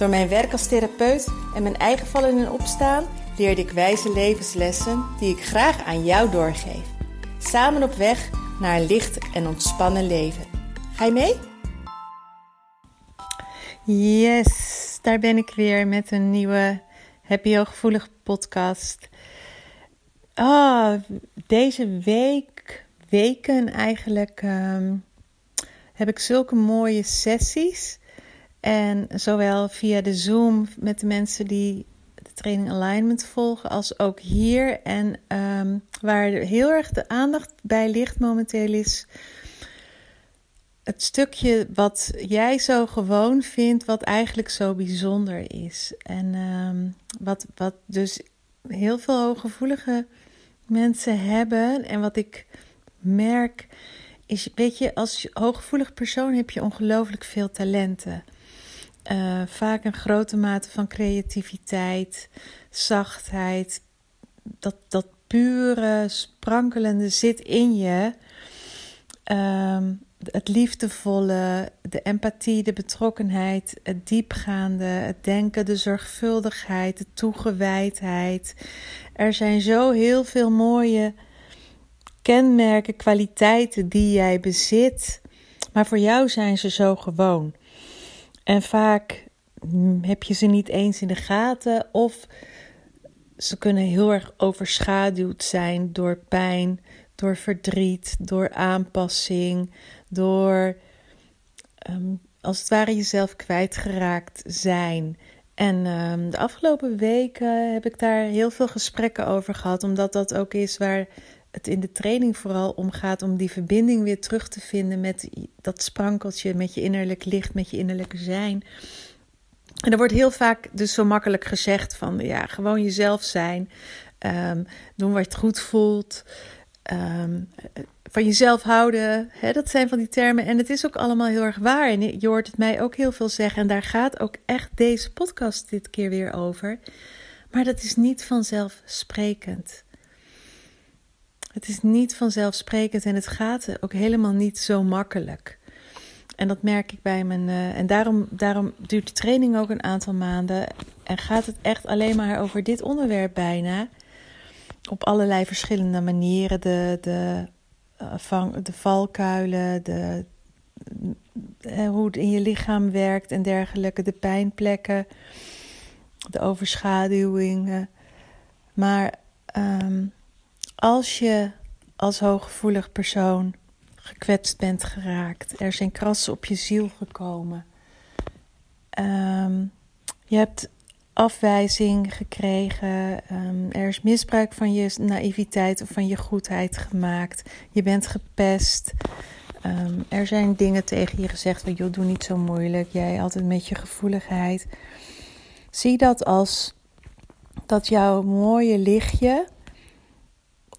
Door mijn werk als therapeut en mijn eigen vallen en opstaan leerde ik wijze levenslessen die ik graag aan jou doorgeef. Samen op weg naar een licht en ontspannen leven. Ga je mee? Yes, daar ben ik weer met een nieuwe Happy Hooggevoelig podcast. Ah, deze week, weken eigenlijk, ehm, heb ik zulke mooie sessies. En zowel via de Zoom met de mensen die de training alignment volgen, als ook hier. En ehm, waar heel erg de aandacht bij ligt momenteel is het stukje wat jij zo gewoon vindt, wat eigenlijk zo bijzonder is. En um, wat, wat dus heel veel hooggevoelige mensen hebben. En wat ik merk is, weet je, als hooggevoelig persoon heb je ongelooflijk veel talenten. Uh, vaak een grote mate van creativiteit, zachtheid. Dat, dat pure, sprankelende zit in je. Um, het liefdevolle, de empathie, de betrokkenheid, het diepgaande, het denken, de zorgvuldigheid, de toegewijdheid. Er zijn zo heel veel mooie kenmerken, kwaliteiten die jij bezit, maar voor jou zijn ze zo gewoon. En vaak heb je ze niet eens in de gaten of ze kunnen heel erg overschaduwd zijn door pijn, door verdriet, door aanpassing, door um, als het ware jezelf kwijtgeraakt zijn. En um, de afgelopen weken heb ik daar heel veel gesprekken over gehad, omdat dat ook is waar het in de training vooral om gaat om die verbinding weer terug te vinden met dat sprankeltje, met je innerlijk licht, met je innerlijke zijn. En er wordt heel vaak dus zo makkelijk gezegd van ja, gewoon jezelf zijn, um, doen wat je goed voelt, um, van jezelf houden. Hè, dat zijn van die termen en het is ook allemaal heel erg waar. En je hoort het mij ook heel veel zeggen en daar gaat ook echt deze podcast dit keer weer over. Maar dat is niet vanzelfsprekend. Het is niet vanzelfsprekend en het gaat ook helemaal niet zo makkelijk. En dat merk ik bij mijn. Uh, en daarom, daarom duurt de training ook een aantal maanden. En gaat het echt alleen maar over dit onderwerp bijna. Op allerlei verschillende manieren. De, de, vang, de valkuilen, de, uh, hoe het in je lichaam werkt en dergelijke. De pijnplekken, de overschaduwingen. Maar um, als je als hooggevoelig persoon gekwetst bent geraakt, er zijn krassen op je ziel gekomen, um, je hebt afwijzing gekregen, um, er is misbruik van je naïviteit of van je goedheid gemaakt, je bent gepest. Um, er zijn dingen tegen je gezegd van joh, doe niet zo moeilijk, jij altijd met je gevoeligheid. Zie dat als dat jouw mooie lichtje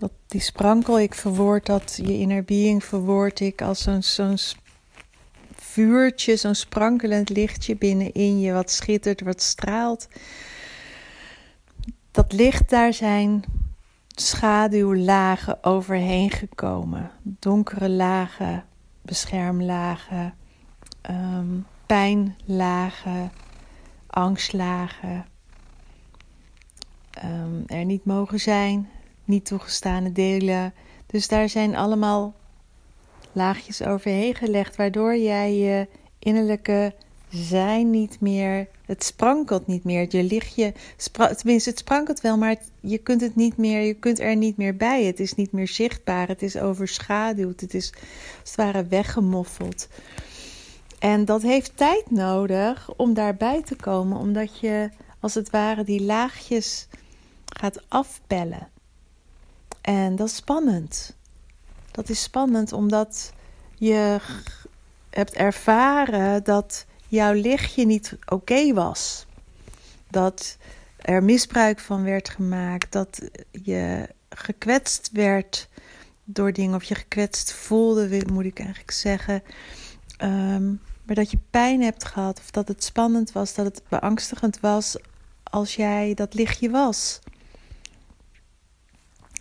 dat, die sprankel, ik verwoord dat, je inner being verwoord ik als zo'n zo'n vuurtje, zo'n sprankelend lichtje binnenin je, wat schittert, wat straalt. Dat licht, daar zijn schaduwlagen overheen gekomen. Donkere lagen, beschermlagen, um, pijnlagen, angstlagen. Um, er niet mogen zijn, niet toegestane delen. Dus daar zijn allemaal laagjes overheen gelegd, waardoor jij je innerlijke zijn niet meer, het sprankelt niet meer. Je lichtje, tenminste het sprankelt wel, maar je kunt het niet meer, je kunt er niet meer bij. Het is niet meer zichtbaar, het is overschaduwd, het is als het ware weggemoffeld. En dat heeft tijd nodig om daarbij te komen, omdat je als het ware die laagjes gaat afpellen. En dat is spannend. Dat is spannend omdat je hebt ervaren dat jouw lichtje niet oké was. Dat er misbruik van werd gemaakt, dat je gekwetst werd door dingen of je gekwetst voelde, moet ik eigenlijk zeggen. Ehm, maar dat je pijn hebt gehad of dat het spannend was, dat het beangstigend was als jij dat lichtje was.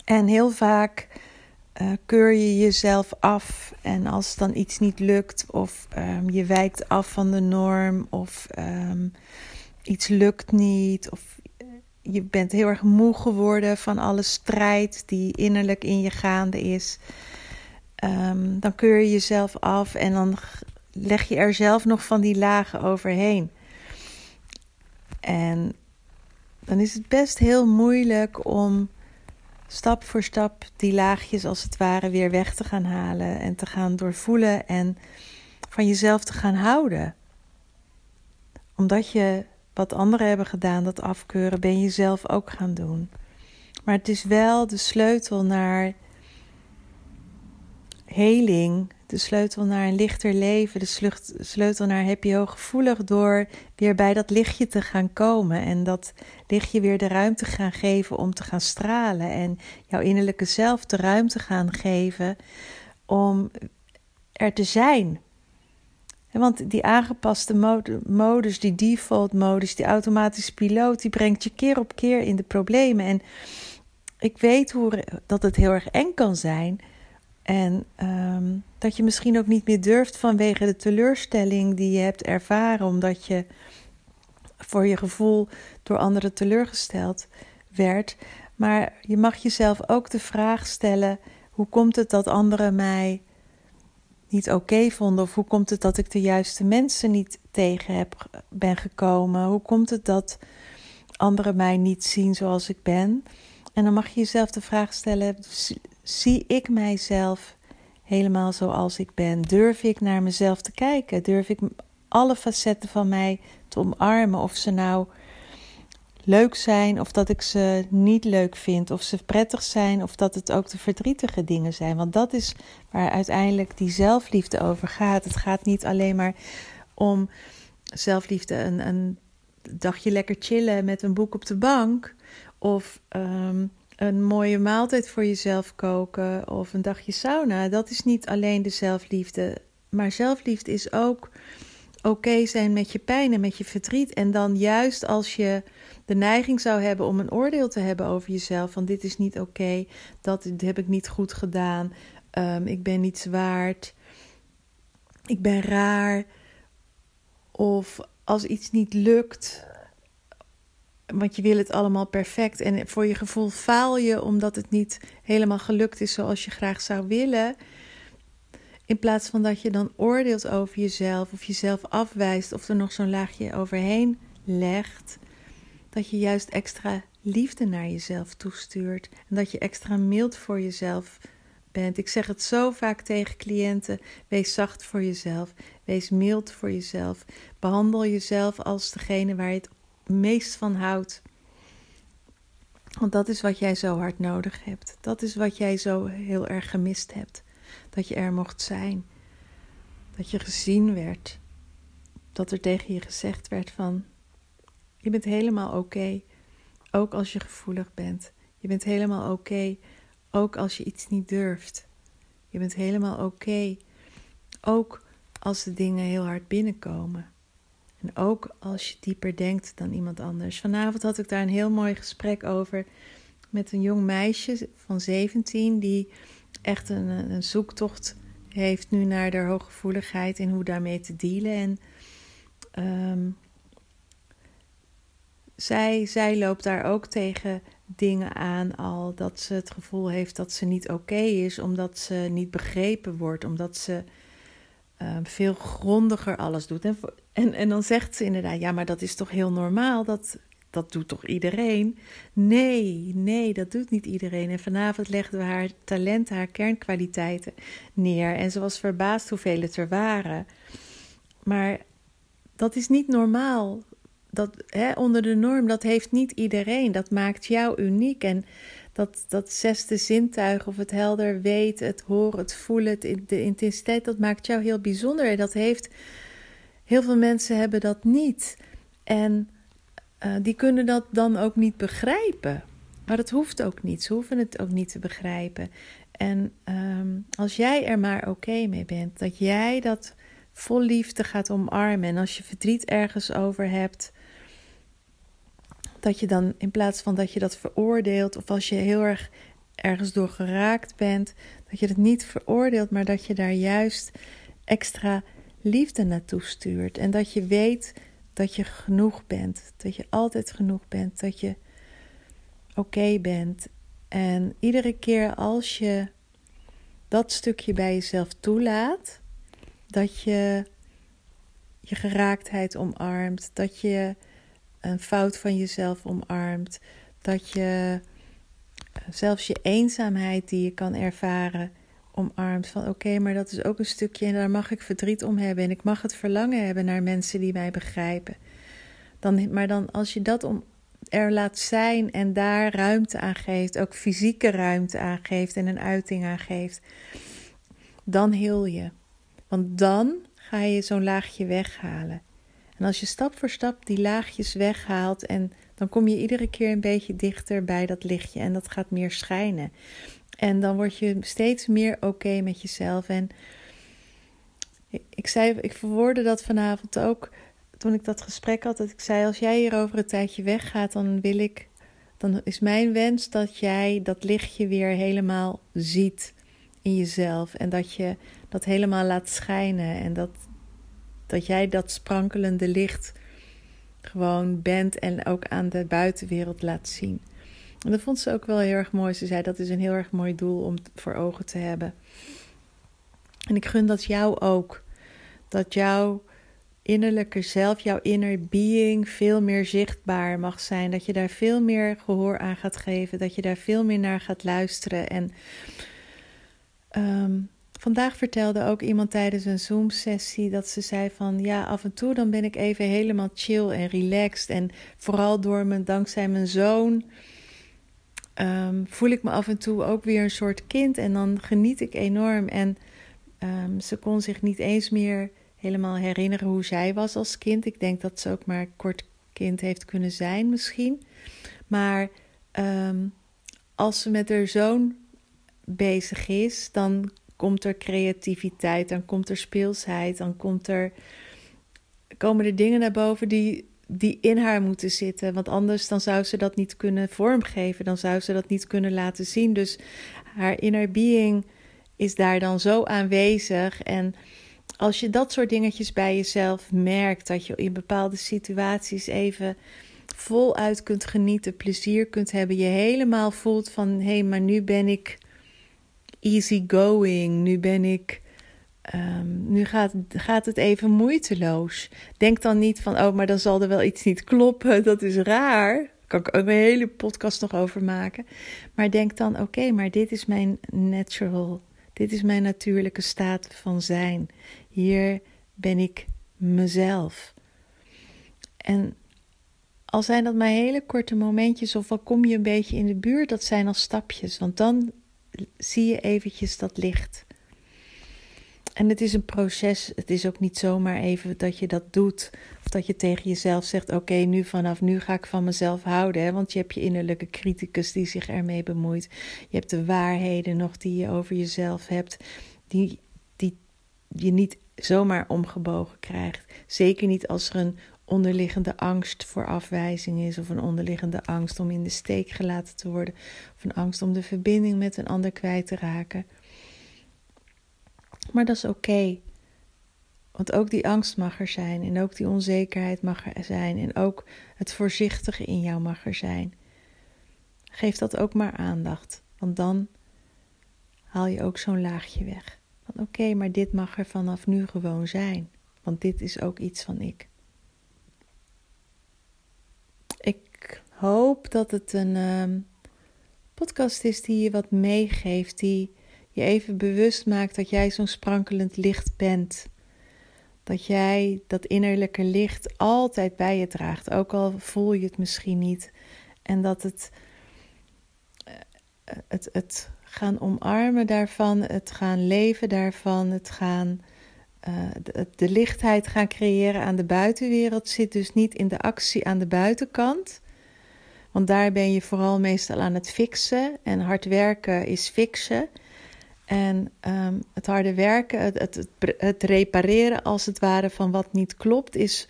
En heel vaak uh, keur je jezelf af en als dan iets niet lukt of um, je wijkt af van de norm of um, iets lukt niet of je bent heel erg moe geworden van alle strijd die innerlijk in je gaande is. Um, dan keur je jezelf af en dan leg je er zelf nog van die lagen overheen. En dan is het best heel moeilijk om stap voor stap die laagjes als het ware weer weg te gaan halen en te gaan doorvoelen en van jezelf te gaan houden. Omdat je wat anderen hebben gedaan, dat afkeuren, ben je zelf ook gaan doen. Maar het is wel de sleutel naar heling, de sleutel naar een lichter leven, de sleutel naar heb je hooggevoelig door weer bij dat lichtje te gaan komen en dat lichtje weer de ruimte gaan geven om te gaan stralen en jouw innerlijke zelf de ruimte gaan geven om er te zijn. Want die aangepaste modus, die default modus, die automatische piloot, die brengt je keer op keer in de problemen. En ik weet hoe, dat het heel erg eng kan zijn. En ehm, dat je misschien ook niet meer durft vanwege de teleurstelling die je hebt ervaren, omdat je voor je gevoel door anderen teleurgesteld werd. Maar je mag jezelf ook de vraag stellen: hoe komt het dat anderen mij niet oké vonden? Of hoe komt het dat ik de juiste mensen niet tegen heb, ben gekomen? Hoe komt het dat anderen mij niet zien zoals ik ben? En dan mag je jezelf de vraag stellen: zie ik mijzelf helemaal zoals ik ben? Durf ik naar mezelf te kijken? Durf ik alle facetten van mij te omarmen? Of ze nou leuk zijn of dat ik ze niet leuk vind, of ze prettig zijn of dat het ook de verdrietige dingen zijn. Want dat is waar uiteindelijk die zelfliefde over gaat. Het gaat niet alleen maar om zelfliefde, een, een dagje lekker chillen met een boek op de bank of um, een mooie maaltijd voor jezelf koken of een dagje sauna. Dat is niet alleen de zelfliefde, maar zelfliefde is ook oké zijn met je pijn en met je verdriet. En dan juist als je de neiging zou hebben om een oordeel te hebben over jezelf: van dit is niet oké, dat heb ik niet goed gedaan, um, ik ben niets waard, ik ben raar. Of als iets niet lukt, want je wil het allemaal perfect en voor je gevoel faal je omdat het niet helemaal gelukt is zoals je graag zou willen. In plaats van dat je dan oordeelt over jezelf of jezelf afwijst of er nog zo'n laagje overheen legt, dat je juist extra liefde naar jezelf toestuurt en dat je extra mild voor jezelf bent. Ik zeg het zo vaak tegen cliënten: wees zacht voor jezelf, wees mild voor jezelf. Behandel jezelf als degene waar je het meest van houdt. Want dat is wat jij zo hard nodig hebt. Dat is wat jij zo heel erg gemist hebt. Dat je er mocht zijn. Dat je gezien werd. Dat er tegen je gezegd werd van je bent helemaal oké. Ook als je gevoelig bent. Je bent helemaal oké. Ook als je iets niet durft. Je bent helemaal oké. Ook als de dingen heel hard binnenkomen. En ook als je dieper denkt dan iemand anders. Vanavond had ik daar een heel mooi gesprek over met een jong meisje van 17 die echt een, een zoektocht heeft nu naar de hooggevoeligheid en hoe daarmee te dealen. En um, zij, zij loopt daar ook tegen dingen aan al dat ze het gevoel heeft dat ze niet oké is, omdat ze niet begrepen wordt, omdat ze uh, veel grondiger alles doet. En, en, en dan zegt ze inderdaad, ja, maar dat is toch heel normaal, dat, dat doet toch iedereen? Nee, nee, dat doet niet iedereen. En vanavond legden we haar talenten, haar kernkwaliteiten neer en ze was verbaasd hoeveel het er waren. Maar dat is niet normaal dat hè, onder de norm, dat heeft niet iedereen. Dat maakt jou uniek. En dat, dat zesde zintuig, of het helder weten, het horen, het voelen, het, de intensiteit, dat maakt jou heel bijzonder. En dat heeft, heel veel mensen hebben dat niet. En uh, die kunnen dat dan ook niet begrijpen. Maar dat hoeft ook niet. Ze hoeven het ook niet te begrijpen. En um, als jij er maar oké mee bent, dat jij dat vol liefde gaat omarmen. En als je verdriet ergens over hebt, dat je dan in plaats van dat je dat veroordeelt, of als je heel erg ergens door geraakt bent, dat je het niet veroordeelt, maar dat je daar juist extra liefde naartoe stuurt. En dat je weet dat je genoeg bent, dat je altijd genoeg bent, dat je oké bent. En iedere keer als je dat stukje bij jezelf toelaat, dat je je geraaktheid omarmt, dat je een fout van jezelf omarmt, dat je zelfs je eenzaamheid die je kan ervaren omarmt. Van oké, maar dat is ook een stukje en daar mag ik verdriet om hebben en ik mag het verlangen hebben naar mensen die mij begrijpen. Dan, maar dan als je dat om, er laat zijn en daar ruimte aan geeft, ook fysieke ruimte aan geeft en een uiting aan geeft, dan heel je. Want dan ga je zo'n laagje weghalen. En als je stap voor stap die laagjes weghaalt en dan kom je iedere keer een beetje dichter bij dat lichtje en dat gaat meer schijnen. En dan word je steeds meer oké met jezelf. En ik zei, ik verwoordde dat vanavond ook toen ik dat gesprek had. Dat ik zei: Als jij hier over een tijdje weggaat, dan wil ik. Dan is mijn wens dat jij dat lichtje weer helemaal ziet in jezelf. En dat je dat helemaal laat schijnen. En dat, dat jij dat sprankelende licht gewoon bent en ook aan de buitenwereld laat zien. En dat vond ze ook wel heel erg mooi. Ze zei dat is een heel erg mooi doel om voor ogen te hebben. En ik gun dat jou ook. Dat jouw innerlijke zelf, jouw inner being veel meer zichtbaar mag zijn. Dat je daar veel meer gehoor aan gaat geven. Dat je daar veel meer naar gaat luisteren. En um, Vandaag vertelde ook iemand tijdens een Zoom-sessie dat ze zei van ja, af en toe dan ben ik even helemaal chill en relaxed. En vooral door mijn, dankzij mijn zoon um, voel ik me af en toe ook weer een soort kind. En dan geniet ik enorm. En um, ze kon zich niet eens meer helemaal herinneren hoe zij was als kind. Ik denk dat ze ook maar kort kind heeft kunnen zijn misschien. Maar um, als ze met haar zoon bezig is, dan komt er creativiteit, dan komt er speelsheid, dan komt er, komen er dingen naar boven die, die in haar moeten zitten. Want anders dan zou ze dat niet kunnen vormgeven, dan zou ze dat niet kunnen laten zien. Dus haar inner being is daar dan zo aanwezig. En als je dat soort dingetjes bij jezelf merkt, dat je in bepaalde situaties even voluit kunt genieten, plezier kunt hebben, je helemaal voelt van hé, hey, maar nu ben ik easy going. Nu ben ik. Um, nu gaat, gaat het even moeiteloos. Denk dan niet van, oh, maar dan zal er wel iets niet kloppen. Dat is raar. Daar kan ik ook een hele podcast nog over maken. Maar denk dan, oké, maar dit is mijn natural. Dit is mijn natuurlijke staat van zijn. Hier ben ik mezelf. En al zijn dat maar hele korte momentjes, of al kom je een beetje in de buurt, dat zijn al stapjes. Want dan zie je eventjes dat licht. En het is een proces. Het is ook niet zomaar even dat je dat doet. Of dat je tegen jezelf zegt: Oké, nu vanaf nu ga ik van mezelf houden. Hè? Want je hebt je innerlijke criticus die zich ermee bemoeit. Je hebt de waarheden nog die je over jezelf hebt. Die, die je niet zomaar omgebogen krijgt. Zeker niet als er een onderliggende angst voor afwijzing is, of een onderliggende angst om in de steek gelaten te worden, of een angst om de verbinding met een ander kwijt te raken. Maar dat is oké. Want ook die angst mag er zijn, en ook die onzekerheid mag er zijn, en ook het voorzichtige in jou mag er zijn. Geef dat ook maar aandacht, want dan haal je ook zo'n laagje weg. Van oké, maar dit mag er vanaf nu gewoon zijn, want dit is ook iets van ik. Ik hoop dat het een ehm, podcast is die je wat meegeeft, die je even bewust maakt dat jij zo'n sprankelend licht bent. Dat jij dat innerlijke licht altijd bij je draagt, ook al voel je het misschien niet. En dat het, eh, het, het gaan omarmen daarvan, het gaan leven daarvan, het gaan de, de, lichtheid gaan creëren aan de buitenwereld zit dus niet in de actie aan de buitenkant. Want daar ben je vooral meestal aan het fixen. En hard werken is fixen. En um, het harde werken, het, het, het, repareren als het ware van wat niet klopt, is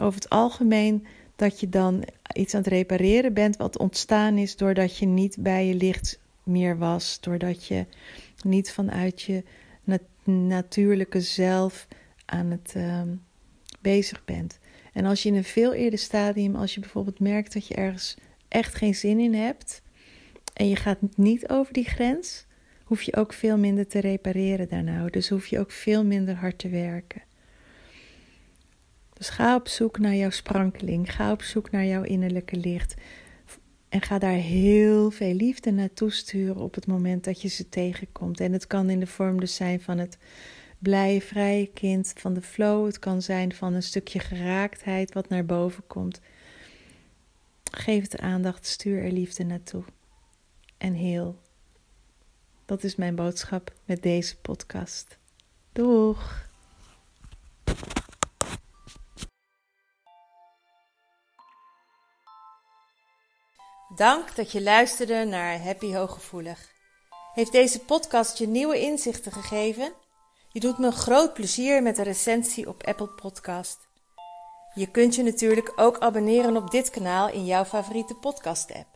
over het algemeen dat je dan iets aan het repareren bent wat ontstaan is doordat je niet bij je licht meer was. Doordat je niet vanuit je natuurlijke zelf aan het um, bezig bent. En als je in een veel eerder stadium, als je bijvoorbeeld merkt dat je ergens echt geen zin in hebt en je gaat niet over die grens, hoef je ook veel minder te repareren daarna. Dus hoef je ook veel minder hard te werken. Dus ga op zoek naar jouw sprankeling. Ga op zoek naar jouw innerlijke licht. En ga daar heel veel liefde naartoe sturen op het moment dat je ze tegenkomt. En het kan in de vorm dus zijn van het blije, vrije kind, van de flow. Het kan zijn van een stukje geraaktheid wat naar boven komt. Geef het aandacht, stuur er liefde naartoe. En heel. Dat is mijn boodschap met deze podcast. Doeg! Dank dat je luisterde naar Happy Hooggevoelig. Heeft deze podcast je nieuwe inzichten gegeven? Je doet me een groot plezier met een recensie op Apple Podcast. Je kunt je natuurlijk ook abonneren op dit kanaal in jouw favoriete podcast-app.